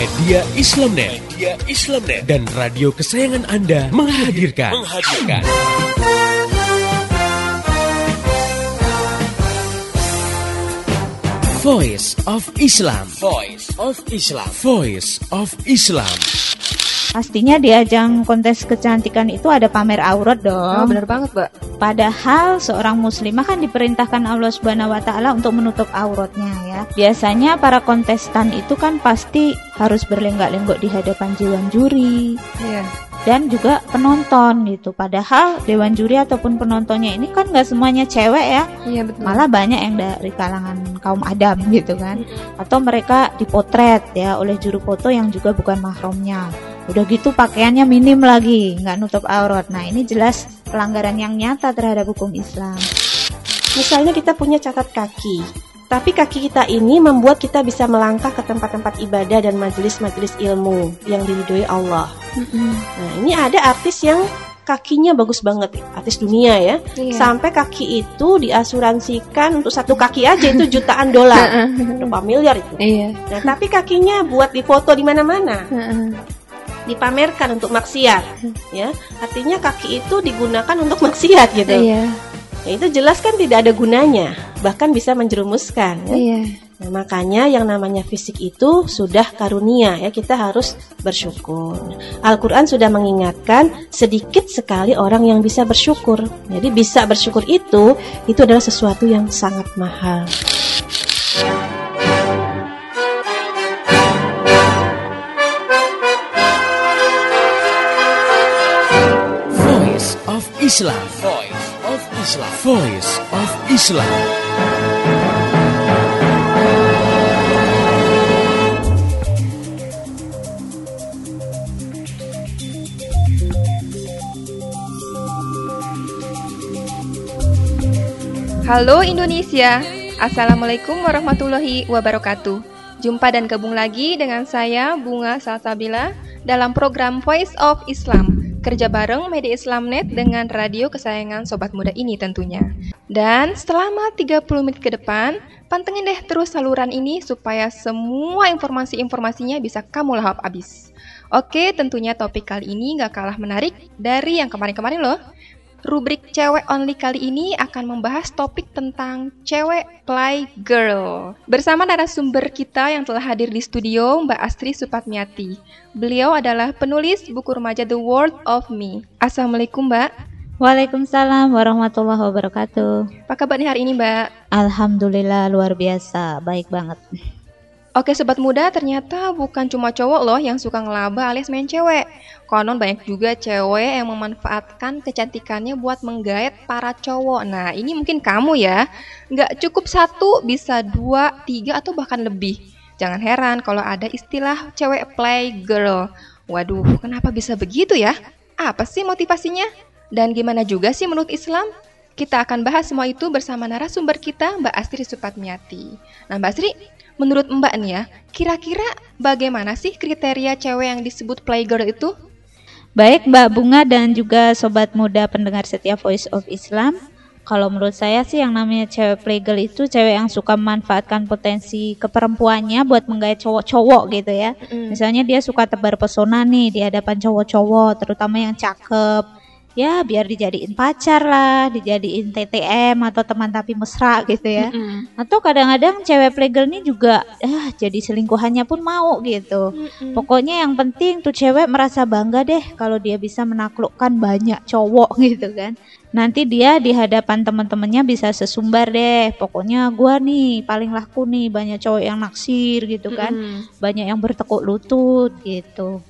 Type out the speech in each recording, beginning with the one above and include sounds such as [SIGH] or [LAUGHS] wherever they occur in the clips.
Media Islamnet, Media Islamnet dan radio kesayangan Anda menghadirkan, menghadirkan. Voice of Islam. Voice of Islam. Voice of Islam. Pastinya di ajang kontes kecantikan itu ada pamer aurat Oh, dong. bener banget, Mbak. Padahal seorang muslimah kan diperintahkan Allah Subhanahu wa taala untuk menutup auratnya ya. Biasanya para kontestan itu kan pasti harus berlenggak-lenggok di hadapan dewan juri Iya. dan juga penonton gitu. Padahal dewan juri ataupun penontonnya ini kan nggak semuanya cewek ya. Iya, betul. Malah banyak yang dari kalangan kaum adam gitu kan. Atau mereka dipotret ya oleh juru foto yang juga bukan mahramnya. Udah gitu pakaiannya minim lagi, nggak nutup aurat. Nah ini jelas pelanggaran yang nyata terhadap hukum Islam. Misalnya kita punya catat kaki, tapi kaki kita ini membuat kita bisa melangkah ke tempat-tempat ibadah dan majelis-majelis ilmu yang diridhoi Allah. Nah, ini ada artis yang kakinya bagus banget, artis dunia ya. Iya. Sampai kaki itu diasuransikan untuk satu kaki aja itu jutaan dolar, [LAUGHS] berapa miliar itu. Iya. Nah, tapi kakinya buat difoto di mana-mana, dipamerkan untuk maksiat, ya. Artinya kaki itu digunakan untuk maksiat gitu. Iya. Ya, itu jelas kan tidak ada gunanya, bahkan bisa menjerumuskan. ya. Iya. Nah, makanya yang namanya fisik itu sudah karunia ya, kita harus bersyukur. Al-Qur'an sudah mengingatkan sedikit sekali orang yang bisa bersyukur. Jadi bisa bersyukur itu itu adalah sesuatu yang sangat mahal. Voice of Islam. Islam. Voice of Islam. Halo Indonesia, Assalamualaikum warahmatullahi wabarakatuh. Jumpa dan gabung lagi dengan saya Bunga Salsabila dalam program Voice of Islam. Kerja bareng Media Islamnet dengan radio kesayangan sobat muda ini tentunya. Dan selama 30 menit ke depan, pantengin deh terus saluran ini supaya semua informasi-informasinya bisa kamu lahap abis. Oke, tentunya topik kali ini gak kalah menarik dari yang kemarin-kemarin loh. Rubrik Cewek Only kali ini akan membahas topik tentang cewek play girl. Bersama narasumber kita yang telah hadir di studio, Mbak Astri Supatmiati. Beliau adalah penulis buku remaja The World of Me. Assalamualaikum Mbak. Waalaikumsalam warahmatullahi wabarakatuh. Apa kabar nih hari ini Mbak? Alhamdulillah luar biasa, baik banget. Oke sobat muda, ternyata bukan cuma cowok loh yang suka ngelaba alias main cewek. Konon banyak juga cewek yang memanfaatkan kecantikannya buat menggait para cowok. Nah ini mungkin kamu ya, nggak cukup satu, bisa dua, tiga atau bahkan lebih. Jangan heran kalau ada istilah cewek play girl. Waduh, kenapa bisa begitu ya? Apa sih motivasinya? Dan gimana juga sih menurut Islam? Kita akan bahas semua itu bersama narasumber kita, Mbak Astri Supatmiati. Nah, Mbak Astri, menurut Mbak nih ya, kira-kira bagaimana sih kriteria cewek yang disebut playgirl itu? Baik Mbak Bunga dan juga sobat muda pendengar setia Voice of Islam. Kalau menurut saya sih yang namanya cewek playgirl itu cewek yang suka memanfaatkan potensi keperempuannya buat menggait cowok-cowok gitu ya. Misalnya dia suka tebar pesona nih di hadapan cowok-cowok, terutama yang cakep. Ya biar dijadiin pacar lah, dijadiin TTM atau teman tapi mesra gitu ya. Mm-mm. Atau kadang-kadang cewek playgirl ini juga ah jadi selingkuhannya pun mau gitu. Mm-mm. Pokoknya yang penting tuh cewek merasa bangga deh kalau dia bisa menaklukkan banyak cowok [LAUGHS] gitu kan. Nanti dia di hadapan teman-temannya bisa sesumbar deh. Pokoknya gua nih paling laku nih banyak cowok yang naksir gitu kan. Mm-mm. Banyak yang bertekuk lutut gitu.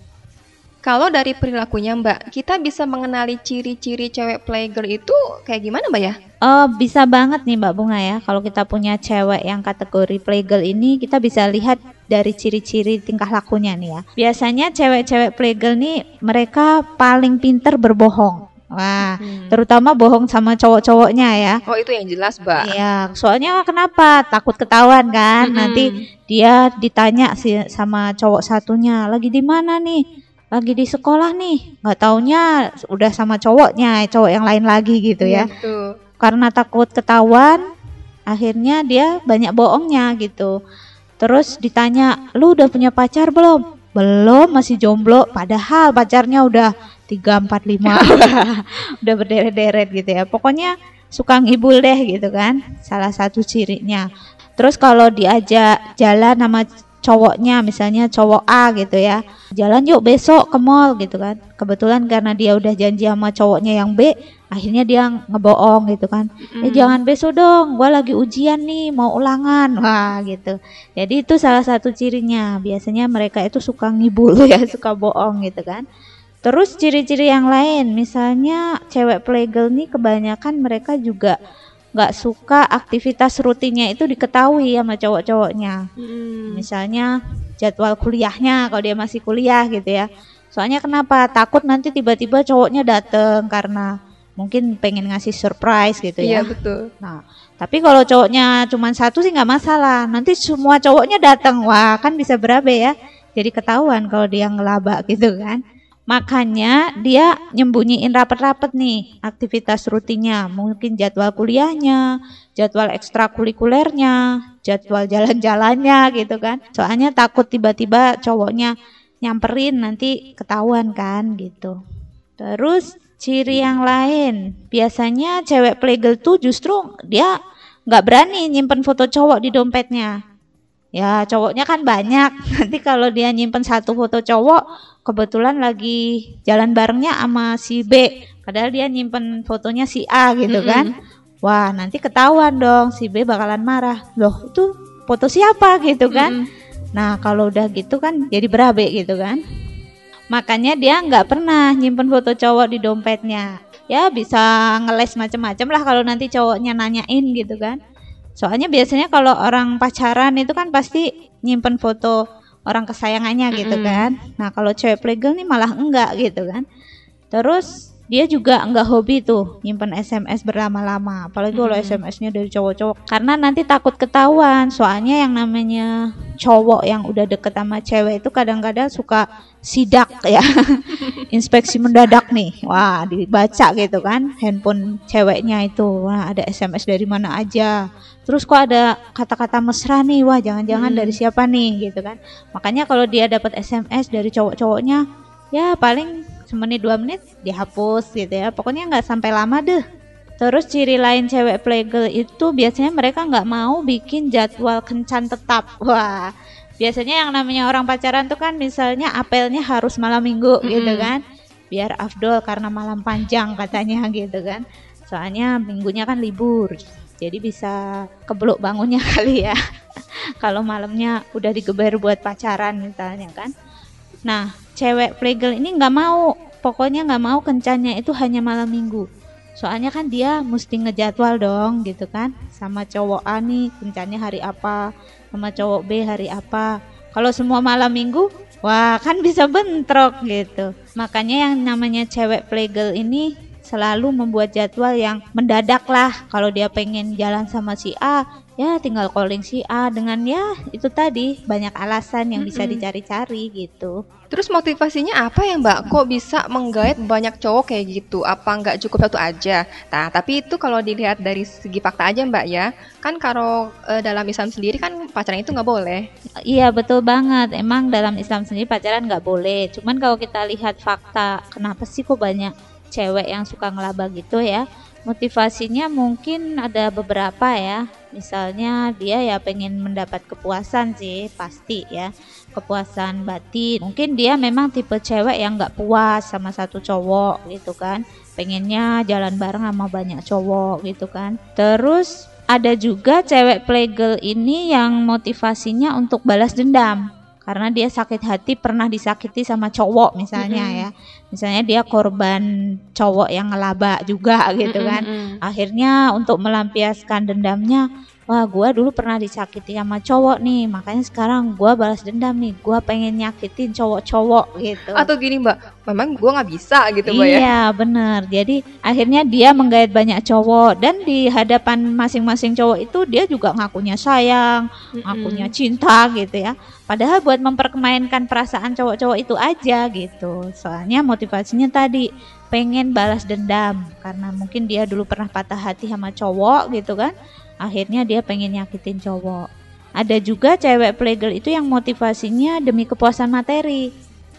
Kalau dari perilakunya Mbak, kita bisa mengenali ciri-ciri cewek playgirl itu kayak gimana Mbak ya? Oh, bisa banget nih Mbak Bunga ya. Kalau kita punya cewek yang kategori playgirl ini, kita bisa lihat dari ciri-ciri tingkah lakunya nih ya. Biasanya cewek-cewek playgirl nih mereka paling pinter berbohong. Wah, Hmm. terutama bohong sama cowok-cowoknya ya. Oh itu yang jelas Mbak. Iya, soalnya kenapa? Takut ketahuan kan. Mm-mm. Nanti dia ditanya sih sama cowok satunya, lagi di mana nih? Lagi di sekolah nih. Nggak taunya udah sama cowoknya, cowok yang lain lagi gitu ya. Iya, betul. Karena takut ketahuan, akhirnya dia banyak bohongnya gitu. Terus ditanya, "Lu udah punya pacar belum?" belum masih jomblo padahal pacarnya udah tiga empat lima [LAUGHS] udah berderet-deret gitu ya pokoknya suka ngibul deh gitu kan salah satu cirinya terus kalau diajak jalan sama cowoknya misalnya cowok A gitu ya jalan yuk besok ke mall gitu kan. Kebetulan karena dia udah janji sama cowoknya yang B akhirnya dia ngebohong gitu kan. Mm. eh jangan besok dong gua lagi ujian nih mau ulangan. Wah gitu. Jadi itu salah satu cirinya. Biasanya mereka itu suka ngibul [LAUGHS] ya suka bohong gitu kan. Terus ciri-ciri yang lain, misalnya cewek playgirl nih kebanyakan mereka juga nggak suka aktivitas rutinnya itu diketahui sama cowok-cowoknya. Hmm. Misalnya jadwal kuliahnya kalau dia masih kuliah gitu ya. Soalnya kenapa? Takut nanti tiba-tiba cowoknya dateng karena mungkin pengen ngasih surprise gitu ya. Iya betul. Nah, tapi kalau cowoknya cuma satu sih nggak masalah. Nanti semua cowoknya datang, wah kan bisa berabe ya. Jadi ketahuan kalau dia ngelaba gitu kan. Makanya dia nyembunyiin rapat-rapat nih aktivitas rutinnya, mungkin jadwal kuliahnya, jadwal ekstrakurikulernya, jadwal jalan-jalannya gitu kan. Soalnya takut tiba-tiba cowoknya nyamperin nanti ketahuan kan gitu. Terus ciri yang lain, biasanya cewek playgirl tuh justru dia nggak berani nyimpen foto cowok di dompetnya. Ya cowoknya kan banyak. [LAUGHS] Nanti kalau dia nyimpen satu foto cowok, kebetulan lagi jalan barengnya sama si B. Padahal dia nyimpen fotonya si A gitu mm -hmm. kan. Wah nanti ketahuan dong si B bakalan marah. Loh itu foto siapa gitu kan? Mm -hmm. nah kalau udah gitu kan jadi berabe gitu kan. Makanya dia nggak pernah nyimpen foto cowok di dompetnya. Ya bisa ngeles macem-macem lah kalau nanti cowoknya nanyain gitu kan. Soalnya biasanya kalau orang pacaran itu kan pasti nyimpen foto orang kesayangannya mm -hmm. gitu kan. Nah kalau cewek playgirl nih malah enggak gitu kan. Terus dia juga enggak hobi tuh nyimpen SMS berlama-lama. Apalagi kalau hmm. SMS-nya dari cowok-cowok. Karena nanti takut ketahuan. Soalnya yang namanya cowok yang udah deket sama cewek itu kadang-kadang suka sidak ya. [LAUGHS] Inspeksi mendadak nih. Wah dibaca gitu kan handphone ceweknya itu. Wah ada SMS dari mana aja. Terus kok ada kata-kata mesra nih. Wah jangan-jangan hmm. dari siapa nih gitu kan. Makanya kalau dia dapat SMS dari cowok-cowoknya ya paling semenit dua menit dihapus gitu ya. Pokoknya nggak sampai lama deh. Terus ciri lain cewek playgirl itu biasanya mereka nggak mau bikin jadwal kencan tetap. [LAUGHS] Wah biasanya yang namanya orang pacaran tuh kan misalnya apelnya harus malam minggu mm -hmm. gitu kan. Biar afdol karena malam panjang katanya [LAUGHS] gitu kan. Soalnya minggunya kan libur jadi bisa kebeluk bangunnya [LAUGHS] kali ya. Kalau malamnya udah digeber buat pacaran misalnya kan Nah, cewek playgirl ini nggak mau, pokoknya nggak mau kencannya itu hanya malam minggu. Soalnya kan dia mesti ngejadwal dong gitu kan, sama cowok A nih kencannya hari apa, sama cowok B hari apa. Kalau semua malam minggu, wah kan bisa bentrok gitu. Makanya yang namanya cewek playgirl ini selalu membuat jadwal yang mendadak lah. Kalau dia pengen jalan sama si A, ya tinggal calling si A dengan ya itu tadi banyak alasan yang bisa dicari-cari gitu. Terus motivasinya apa ya Mbak? Kok bisa menggait banyak cowok kayak gitu? Apa nggak cukup satu aja? Nah, tapi itu kalau dilihat dari segi fakta aja Mbak ya. Kan kalau e, dalam Islam sendiri kan pacaran itu nggak boleh. Iya betul banget. Emang dalam Islam sendiri pacaran nggak boleh. Cuman kalau kita lihat fakta, kenapa sih kok banyak cewek yang suka ngelaba gitu ya? motivasinya mungkin ada beberapa ya. Misalnya dia ya pengen mendapat kepuasan sih pasti ya. Kepuasan batin. Mungkin dia memang tipe cewek yang nggak puas sama satu cowok gitu kan. Pengennya jalan bareng sama banyak cowok gitu kan. Terus ada juga cewek playgirl ini yang motivasinya untuk balas dendam karena dia sakit hati pernah disakiti sama cowok misalnya mm -hmm. ya misalnya dia korban cowok yang ngelaba juga gitu kan mm -hmm. akhirnya untuk melampiaskan dendamnya wah gue dulu pernah disakiti sama cowok nih. Makanya sekarang gue balas dendam nih. Gue pengen nyakitin cowok-cowok gitu. Atau gini mbak. Memang gue nggak bisa gitu mbak ya. Iya bener. Jadi akhirnya dia menggait banyak cowok. Dan di hadapan masing-masing cowok itu dia juga ngakunya sayang mm-hmm. ngakunya cinta gitu ya. Padahal buat mempermainkan perasaan cowok-cowok itu aja gitu. Soalnya motivasinya tadi pengen balas dendam. Karena mungkin dia dulu pernah patah hati sama cowok gitu kan akhirnya dia pengen nyakitin cowok Ada juga cewek playgirl itu yang motivasinya demi kepuasan materi.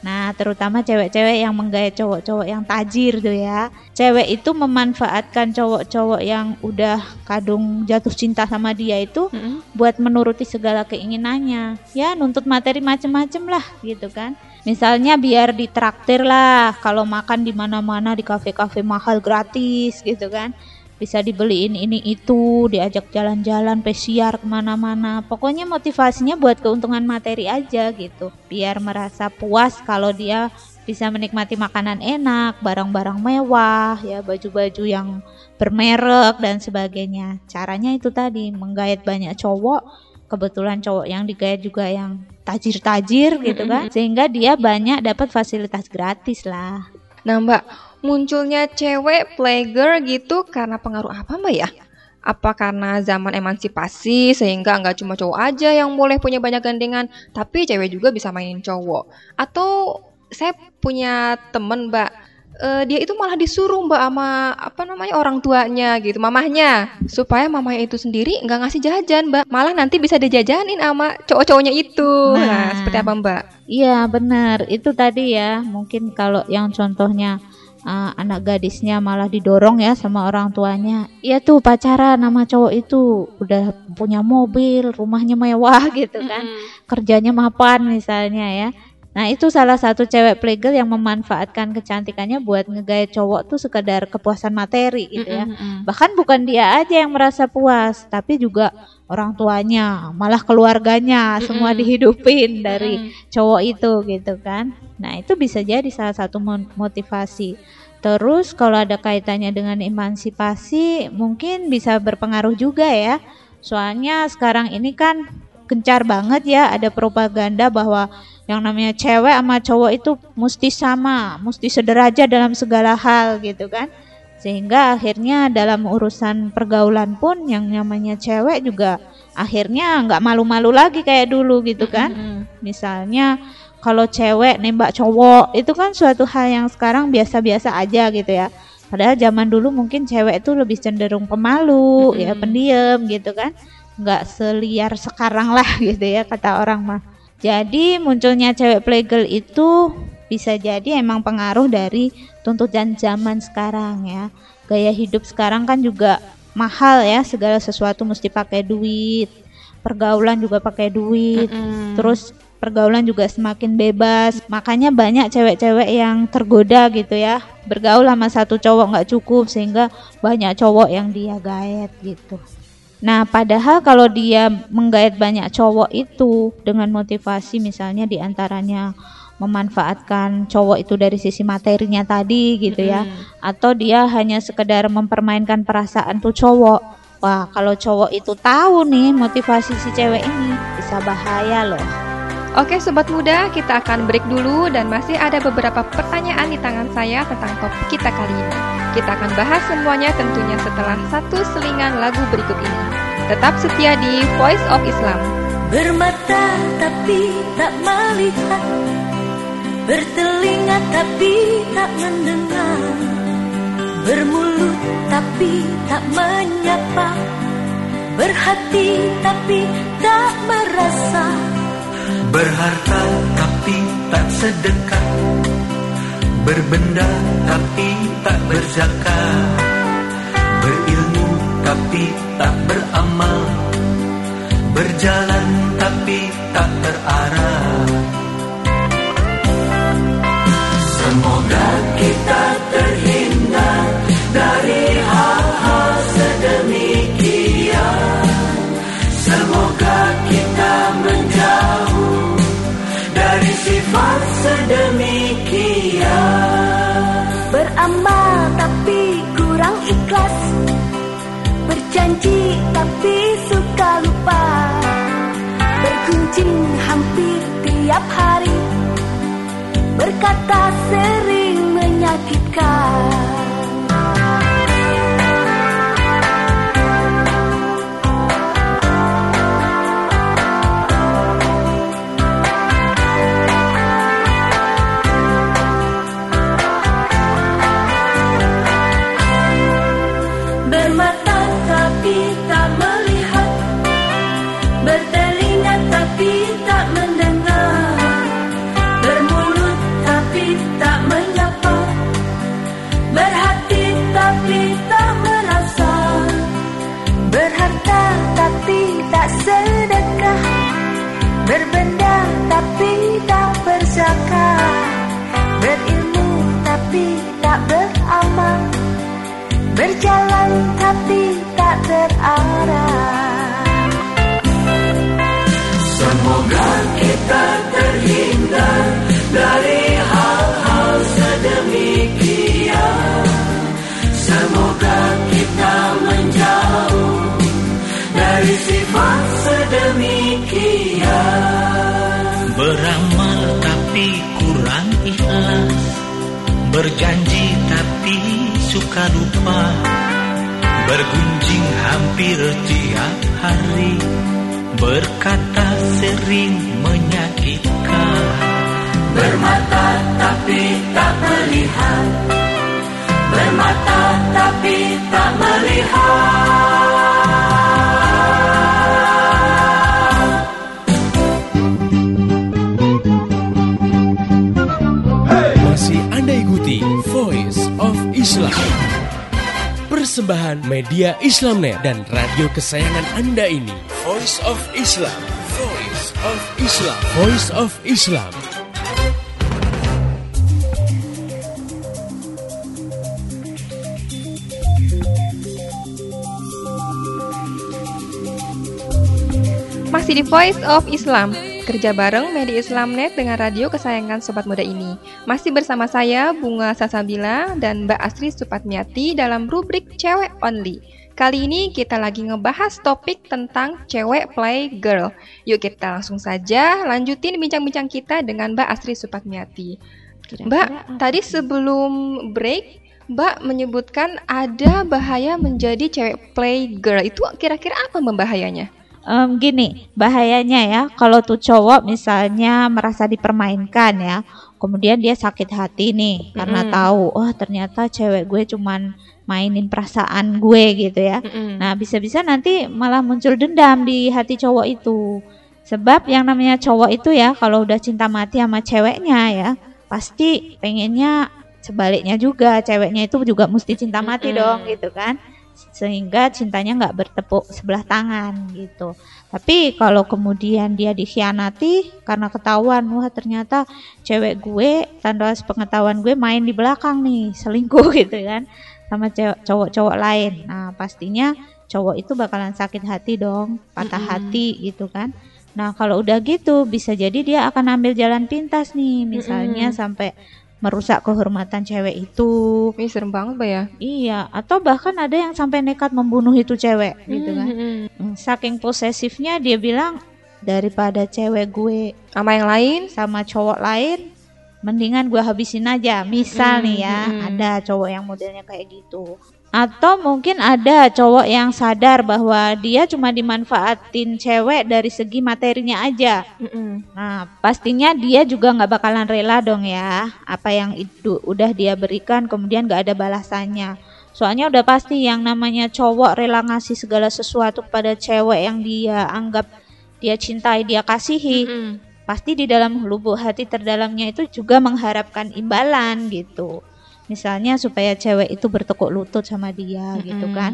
Nah, terutama cewek-cewek yang menggait cowok-cowok yang tajir tuh ya. Cewek itu memanfaatkan cowok-cowok yang udah kadung jatuh cinta sama dia itu Mm-mm. buat menuruti segala keinginannya. Ya, nuntut materi macem-macem lah gitu kan. Misalnya biar ditraktir lah kalau makan di mana-mana di kafe-kafe mahal gratis gitu kan. Bisa dibeliin ini itu, diajak jalan-jalan, pesiar ke mana-mana. Pokoknya motivasinya buat keuntungan materi aja gitu. Biar merasa puas kalau dia bisa menikmati makanan enak, barang-barang mewah, ya baju-baju yang bermerek dan sebagainya. Caranya itu tadi menggait banyak cowok. Kebetulan cowok yang digait juga yang tajir-tajir gitu kan, sehingga dia banyak dapat fasilitas gratis lah. Nah mbak, munculnya cewek playgirl gitu karena pengaruh apa mbak ya? Apa karena zaman emansipasi sehingga nggak cuma cowok aja yang boleh punya banyak gandengan, tapi cewek juga bisa mainin cowok? Atau saya punya temen mbak, eh, dia itu malah disuruh mbak sama apa namanya orang tuanya gitu, mamahnya, supaya mamahnya itu sendiri nggak ngasih jajan mbak, malah nanti bisa dijajanin sama cowok-cowoknya itu. Nah, Nah. seperti apa mbak? Iya benar itu tadi ya mungkin kalau yang contohnya uh, anak gadisnya malah didorong ya sama orang tuanya. Iya tuh pacaran sama cowok itu. Udah punya mobil rumahnya mewah [LAUGHS] gitu kan. Kerjanya mapan misalnya ya. Nah itu salah satu cewek playgirl yang memanfaatkan kecantikannya buat ngegait cowok tuh sekedar kepuasan materi gitu ya. Bahkan bukan dia aja yang merasa puas, tapi juga orang tuanya, malah keluarganya semua Mm-mm. dihidupin dari cowok itu gitu kan. Nah, itu bisa jadi salah satu motivasi. Terus kalau ada kaitannya dengan emansipasi, mungkin bisa berpengaruh juga ya. Soalnya sekarang ini kan gencar banget ya ada propaganda bahwa yang namanya cewek sama cowok itu mesti sama, mesti sederajat dalam segala hal gitu kan sehingga akhirnya dalam urusan pergaulan pun yang namanya cewek juga akhirnya nggak malu-malu lagi kayak dulu gitu kan. Misalnya kalau cewek nembak cowok itu kan suatu hal yang sekarang biasa-biasa aja gitu ya. Padahal zaman dulu mungkin cewek itu lebih cenderung pemalu ya pendiam gitu kan. Nggak seliar sekarang lah [LAUGHS] gitu ya kata orang mah. Jadi munculnya cewek playgirl itu bisa jadi emang pengaruh dari tuntutan zaman sekarang ya. Gaya hidup sekarang kan juga mahal ya, segala sesuatu mesti pakai duit. Pergaulan juga pakai duit. Mm-mm. Terus pergaulan juga semakin bebas. Makanya banyak cewek-cewek yang tergoda gitu ya. Bergaul sama satu cowok nggak cukup sehingga banyak cowok yang dia gaet gitu. Nah, padahal kalau dia menggait banyak cowok itu dengan motivasi misalnya di antaranya memanfaatkan cowok itu dari sisi materinya tadi gitu ya, Mm-mm. atau dia hanya sekedar mempermainkan perasaan tuh cowok. Wah, kalau cowok itu tahu nih motivasi si cewek ini bisa bahaya loh. Oke sobat muda, kita akan break dulu dan masih ada beberapa pertanyaan di tangan saya tentang topik kita kali ini. Kita akan bahas semuanya tentunya setelah satu selingan lagu berikut ini. Tetap setia di Voice of Islam. Bermata tapi tak melihat Bertelinga tapi tak mendengar. Bermulut tapi tak menyapa. Berhati tapi tak merasa. Berharta tapi tak sedekah Berbenda tapi tak berzakat. Berilmu tapi tak beramal. Berjalan tapi tak terarah Semoga kita terhindar dari hal-hal sedemikian. Semoga kita menjauh dari sifat sedemikian. Beramal tapi kurang ikhlas. Berjanji tapi suka lupa. Bergunjing hampir tiap hari Berkata sering menyakitkan lupa Bergunjing hampir tiap hari Berkata sering menyakitkan. Bermata tapi tak melihat. Bermata tapi tak melihat. Masih Anda ikuti Voice of Islam. Persembahan media Islamnet dan radio kesayangan Anda ini. Voice of Islam. Voice of Islam. Voice of Islam. Masih di Voice of Islam, kerja bareng Media Islamnet dengan radio kesayangan Sobat Muda ini. Masih bersama saya, Bunga Sasabila dan Mbak Asri Supatmiati dalam rubrik Cewek Only. Kali ini kita lagi ngebahas topik tentang cewek play girl. Yuk kita langsung saja lanjutin bincang-bincang kita dengan Mbak Asri Supatmiati. Mbak, tadi sebelum break, Mbak menyebutkan ada bahaya menjadi cewek play girl. Itu kira-kira apa membahayanya? Em, gini, bahayanya ya, kalau tuh cowok misalnya merasa dipermainkan ya, kemudian dia sakit hati nih karena Mm-mm. tahu, oh ternyata cewek gue cuman mainin perasaan gue gitu ya. Nah, bisa-bisa nanti malah muncul dendam di hati cowok itu. Sebab yang namanya cowok itu ya, kalau udah cinta mati sama ceweknya ya, pasti pengennya sebaliknya juga, ceweknya itu juga mesti cinta mati Mm-mm. dong gitu kan. Sehingga cintanya nggak bertepuk sebelah tangan gitu. Tapi kalau kemudian dia dikhianati karena ketahuan, wah ternyata cewek gue tanpa pengetahuan gue main di belakang nih, selingkuh [LAUGHS] gitu kan sama cowok-cowok lain. Nah, pastinya cowok itu bakalan sakit hati dong, patah Mm-mm. hati gitu kan. Nah, kalau udah gitu bisa jadi dia akan ambil jalan pintas nih, misalnya Mm-mm. sampai merusak kehormatan cewek itu. Ini serem banget, Mbak ya. Iya, atau bahkan ada yang sampai nekat membunuh itu cewek gitu kan. Mm-mm. Hmm, Saking posesifnya dia bilang daripada cewek gue Sama yang lain? sama cowok lain mendingan gue habisin aja misal Mm-mm, nih ya mm-mm. ada cowok yang modelnya kayak gitu atau mungkin ada cowok yang sadar bahwa dia cuma dimanfaatin cewek dari segi materinya aja Mm-mm. nah pastinya dia juga nggak bakalan rela dong ya apa yang itu udah dia berikan kemudian nggak ada balasannya soalnya udah pasti yang namanya cowok rela ngasih segala sesuatu pada cewek yang dia anggap dia cintai dia kasihi Mm-mm. pasti di dalam lubuk hati terdalamnya itu juga mengharapkan imbalan gitu. Misalnya supaya cewek itu bertekuk lutut sama dia gitu Mm-mm. kan.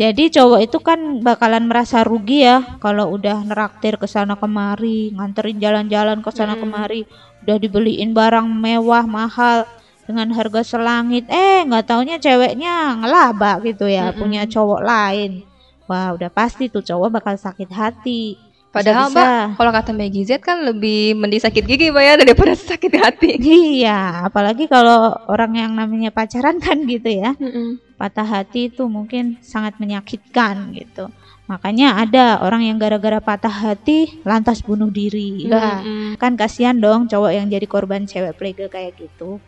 Jadi cowok itu kan bakalan merasa rugi ya kalau udah neraktir ke sana kemari, nganterin jalan-jalan ke sana Mm-mm. kemari, udah dibeliin barang mewah mahal dengan harga selangit. Eh, nggak taunya ceweknya ngelaba gitu ya, Mm-mm. punya cowok lain. Wah, udah pasti tuh cowok bakal sakit hati. Padahal Bisa-bisa. Mbak, kalau kata Maggie Z kan lebih mending sakit gigi Mbak ya daripada [LAUGHS] sakit hati. Iya, apalagi kalau orang yang namanya pacaran kan gitu ya. Patah hati itu mungkin sangat menyakitkan gitu. Makanya ada orang yang gara-gara patah hati lantas bunuh diri. Mm-mm. kan kasihan dong cowok yang jadi korban cewek playgirl kayak gitu.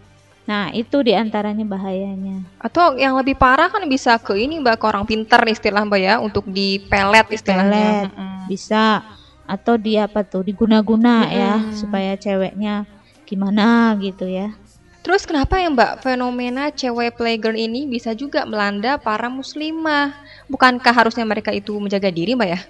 Nah, itu di antaranya bahayanya. Atau yang lebih parah kan bisa ke ini Mbak, ke orang pinter istilah Mbak ya untuk dipelet istilahnya. Pelet. Mm-mm. Bisa atau dia apa tuh diguna-guna ya Mm-mm. supaya ceweknya gimana gitu ya. Terus kenapa ya Mbak fenomena cewek playgirl ini bisa juga melanda para muslimah? Bukankah harusnya mereka itu menjaga diri Mbak ya?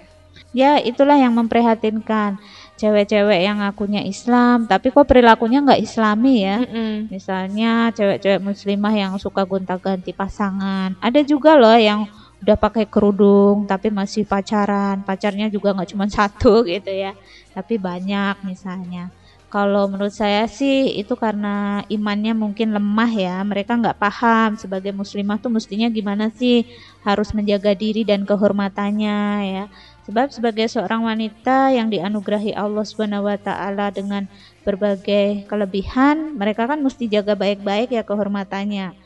Ya, itulah yang memprihatinkan. Cewek-cewek yang ngakunya Islam, tapi kok perilakunya nggak Islami ya? Mm-mm. Misalnya cewek-cewek muslimah yang suka gonta-ganti pasangan. Ada juga loh yang udah pakai kerudung tapi masih pacaran. Pacarnya juga nggak cuma [LAUGHS] satu gitu ya, tapi banyak misalnya. Kalau menurut saya sih itu karena imannya mungkin lemah ya. Mereka nggak paham sebagai muslimah tuh mestinya gimana sih harus menjaga diri dan kehormatannya ya. Sebab sebagai seorang wanita yang dianugerahi Allah Subhanahu wa taala dengan berbagai kelebihan, mereka kan mesti jaga baik-baik ya kehormatannya.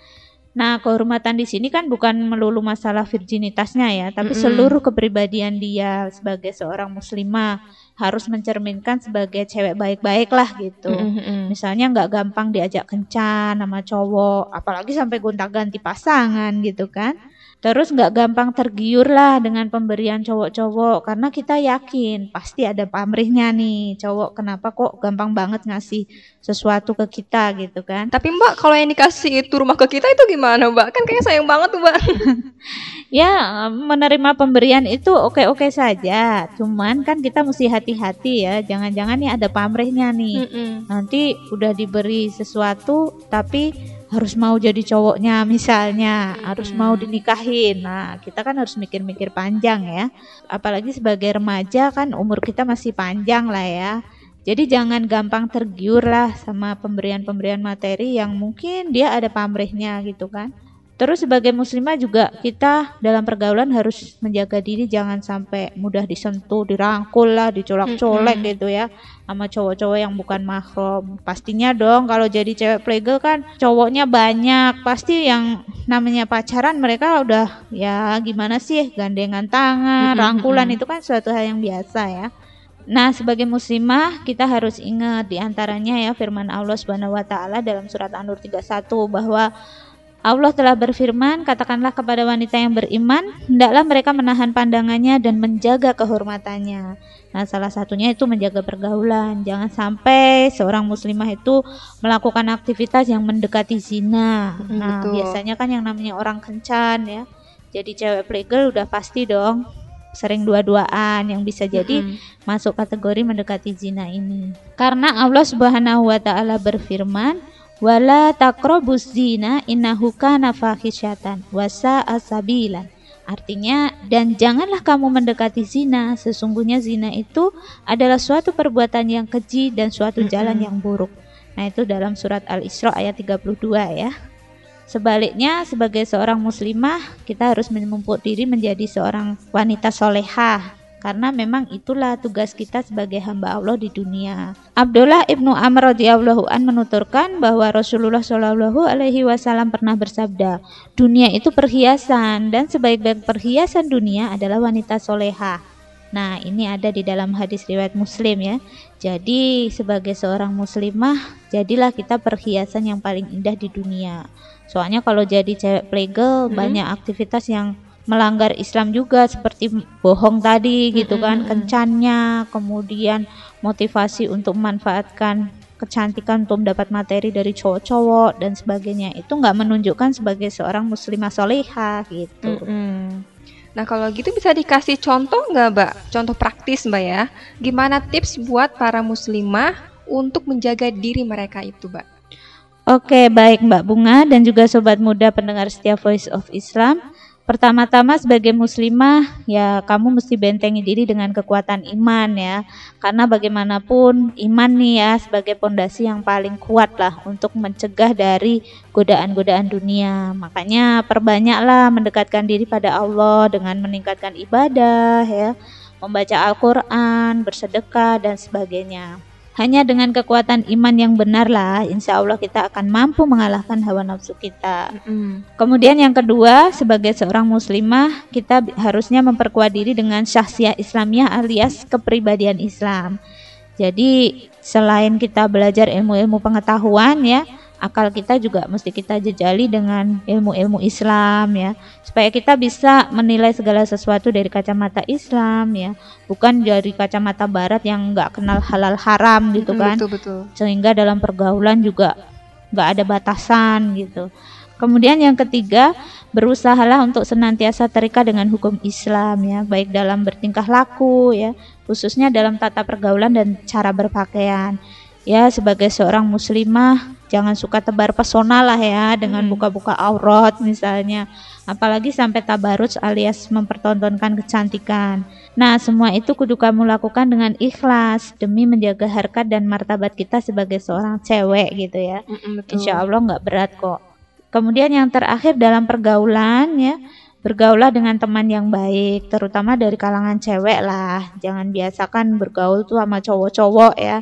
Nah, kehormatan di sini kan bukan melulu masalah virginitasnya ya, tapi Mm-mm. seluruh kepribadian dia sebagai seorang muslimah harus mencerminkan sebagai cewek baik-baik lah gitu. Mm-mm. Misalnya nggak gampang diajak kencan sama cowok, apalagi sampai gonta-ganti pasangan gitu kan. Terus nggak gampang tergiur lah dengan pemberian cowok-cowok karena kita yakin pasti ada pamrihnya nih cowok kenapa kok gampang banget ngasih sesuatu ke kita gitu kan. Tapi Mbak, kalau yang dikasih itu rumah ke kita itu gimana Mbak? Kan kayaknya sayang banget tuh Mbak. [LAUGHS] Ya menerima pemberian itu oke-oke saja, cuman kan kita mesti hati-hati ya, jangan-jangan nih ada pamrihnya nih. Mm-mm. Nanti udah diberi sesuatu tapi harus mau jadi cowoknya misalnya, harus mau dinikahin. Nah, kita kan harus mikir-mikir panjang ya. Apalagi sebagai remaja kan umur kita masih panjang lah ya. Jadi jangan gampang tergiur lah sama pemberian-pemberian materi yang mungkin dia ada pamrihnya gitu kan. Terus sebagai muslimah juga kita dalam pergaulan harus menjaga diri jangan sampai mudah disentuh, dirangkul lah, dicolek-colek Mm-mm. gitu ya sama cowok-cowok yang bukan mahram. Pastinya dong kalau jadi cewek playgirl kan cowoknya banyak. Pasti yang namanya pacaran mereka udah ya gimana sih gandengan tangan, Mm-mm, rangkulan mm-mm. itu kan suatu hal yang biasa ya. Nah, sebagai muslimah kita harus ingat di antaranya ya firman Allah Subhanahu wa taala dalam surat An-Nur 31 bahwa Allah telah berfirman, katakanlah kepada wanita yang beriman, hendaklah mereka menahan pandangannya dan menjaga kehormatannya. Nah, salah satunya itu menjaga pergaulan. Jangan sampai seorang muslimah itu melakukan aktivitas yang mendekati zina. Mm, Nah, betul. biasanya kan yang namanya orang kencan ya. Jadi cewek playgirl udah pasti dong sering dua-duaan yang bisa jadi Mm-mm. masuk kategori mendekati zina ini. Karena Allah Subhanahu wa taala berfirman, "Wala taqrabuz zina innahu kana fahisyatan wa sa'a sabilan." Artinya, dan janganlah kamu mendekati zina, sesungguhnya zina itu adalah suatu perbuatan yang keji dan suatu jalan yang buruk. Nah, itu dalam surat Al-Isra ayat 32 ya. Sebaliknya, sebagai seorang muslimah, kita harus menumpuk diri menjadi seorang wanita solehah. Karena memang itulah tugas kita sebagai hamba Allah di dunia. Abdullah ibnu Amr radhiyallahu an menuturkan bahwa Rasulullah Shallallahu alaihi wasallam pernah bersabda, dunia itu perhiasan dan sebaik-baik perhiasan dunia adalah wanita solehah. Nah, ini ada di dalam hadis riwayat Muslim ya. Jadi, sebagai seorang muslimah, jadilah kita perhiasan yang paling indah di dunia. Soalnya kalau jadi cewek playgirl Hmm. banyak aktivitas yang melanggar Islam juga seperti bohong tadi gitu kan, kencannya, kemudian motivasi untuk memanfaatkan kecantikan untuk mendapat materi dari cowok-cowok dan sebagainya. Itu nggak menunjukkan sebagai seorang muslimah solehah gitu. Mm-mm. Nah kalau gitu bisa dikasih contoh nggak Mbak? Contoh praktis Mbak ya. Gimana tips buat para muslimah untuk menjaga diri mereka itu Mbak? Oke, baik Mbak Bunga dan juga sobat muda pendengar setia Voice of Islam. Pertama-tama sebagai muslimah ya kamu mesti bentengi diri dengan kekuatan iman ya. Karena bagaimanapun iman nih ya sebagai pondasi yang paling kuat lah untuk mencegah dari godaan-godaan dunia. Makanya perbanyaklah mendekatkan diri pada Allah dengan meningkatkan ibadah ya, membaca Al-Qur'an, bersedekah dan sebagainya. Hanya dengan kekuatan iman yang benar lah, insya Allah kita akan mampu mengalahkan hawa nafsu kita. Kemudian yang kedua, sebagai seorang muslimah, kita harusnya memperkuat diri dengan syahsiah Islamiyah alias kepribadian Islam. Jadi selain kita belajar ilmu-ilmu pengetahuan ya, akal kita juga mesti kita jejali dengan ilmu-ilmu Islam ya, supaya kita bisa menilai segala sesuatu dari kacamata Islam ya, bukan dari kacamata Barat yang nggak kenal halal haram gitu kan Betul betul. sehingga dalam pergaulan juga nggak ada batasan gitu. Kemudian yang ketiga, berusahalah untuk senantiasa terikat dengan hukum Islam ya, baik dalam bertingkah laku ya, khususnya dalam tata pergaulan dan cara berpakaian. Ya, sebagai seorang muslimah jangan suka tebar pesona lah ya dengan Hmm. buka-buka aurat misalnya, apalagi sampai tabarut alias mempertontonkan kecantikan. Nah, semua itu kudu kamu lakukan dengan ikhlas demi menjaga harkat dan martabat kita sebagai seorang cewek gitu ya. Insya Allah nggak berat kok. Kemudian yang terakhir dalam pergaulan ya, bergaulah dengan teman yang baik, terutama dari kalangan cewek lah. Jangan biasakan bergaul tuh sama cowok-cowok ya.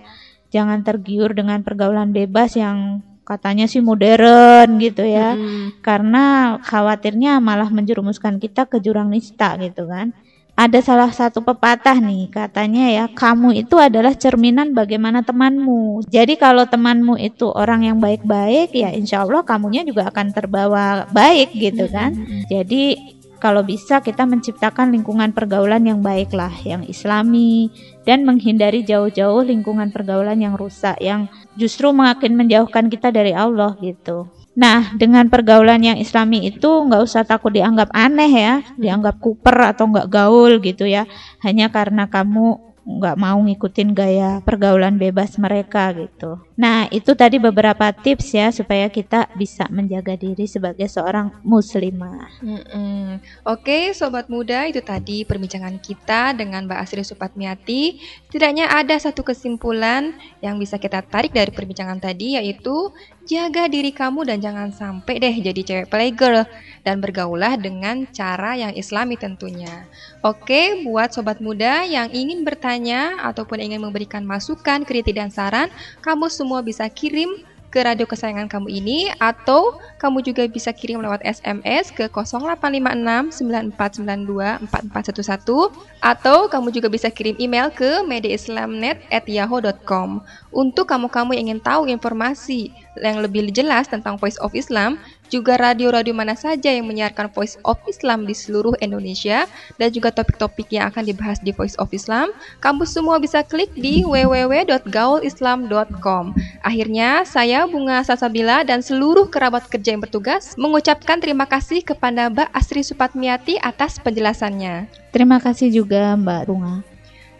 Jangan tergiur dengan pergaulan bebas yang katanya sih modern gitu ya. Mm-mm. Karena khawatirnya malah menjerumuskan kita ke jurang nista gitu kan. Ada salah satu pepatah nih, katanya ya, kamu itu adalah cerminan bagaimana temanmu. Jadi kalau temanmu itu orang yang baik-baik, ya insya Allah kamunya juga akan terbawa baik gitu kan. Jadi kalau bisa kita menciptakan lingkungan pergaulan yang baik lah, yang islami dan menghindari jauh-jauh lingkungan pergaulan yang rusak, yang justru makin menjauhkan kita dari Allah gitu. Nah, dengan pergaulan yang islami itu nggak usah takut dianggap aneh ya, dianggap kuper atau nggak gaul gitu ya, hanya karena kamu nggak mau ngikutin gaya pergaulan bebas mereka gitu. Nah, itu tadi beberapa tips ya supaya kita bisa menjaga diri sebagai seorang muslimah. Mm-mm. Oke, sobat muda, itu tadi perbincangan kita dengan Mbak Asri Supatmiati. Setidaknya ada satu kesimpulan yang bisa kita tarik dari perbincangan tadi, yaitu jaga diri kamu dan jangan sampai deh jadi cewek playgirl dan bergaulah dengan cara yang islami tentunya. Oke, buat sobat muda yang ingin bertanya ataupun ingin memberikan masukan, kritik dan saran, kamu semua bisa kirim ke radio kesayangan kamu ini atau kamu juga bisa kirim lewat SMS ke 0856 9492 4411 atau kamu juga bisa kirim email ke mediaislamnet@yahoo.com. Untuk kamu-kamu yang ingin tahu informasi yang lebih jelas tentang Voice of Islam, juga radio-radio mana saja yang menyiarkan Voice of Islam di seluruh Indonesia dan juga topik-topik yang akan dibahas di Voice of Islam, kamu semua bisa klik di www.gaulislam.com. Akhirnya, saya Bunga Sasabila dan seluruh kerabat kerja yang bertugas mengucapkan terima kasih kepada Mbak Asri Supatmiati atas penjelasannya. Terima kasih juga Mbak Bunga.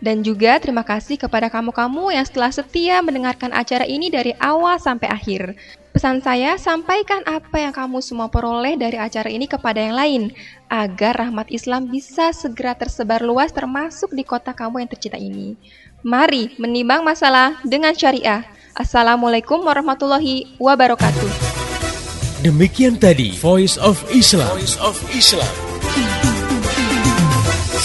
Dan juga terima kasih kepada kamu-kamu yang setelah setia mendengarkan acara ini dari awal sampai akhir. Pesan saya, sampaikan apa yang kamu semua peroleh dari acara ini kepada yang lain, agar rahmat Islam bisa segera tersebar luas termasuk di kota kamu yang tercinta ini. Mari menimbang masalah dengan syariah. Assalamualaikum warahmatullahi wabarakatuh. Demikian tadi Voice of Islam. Voice of Islam.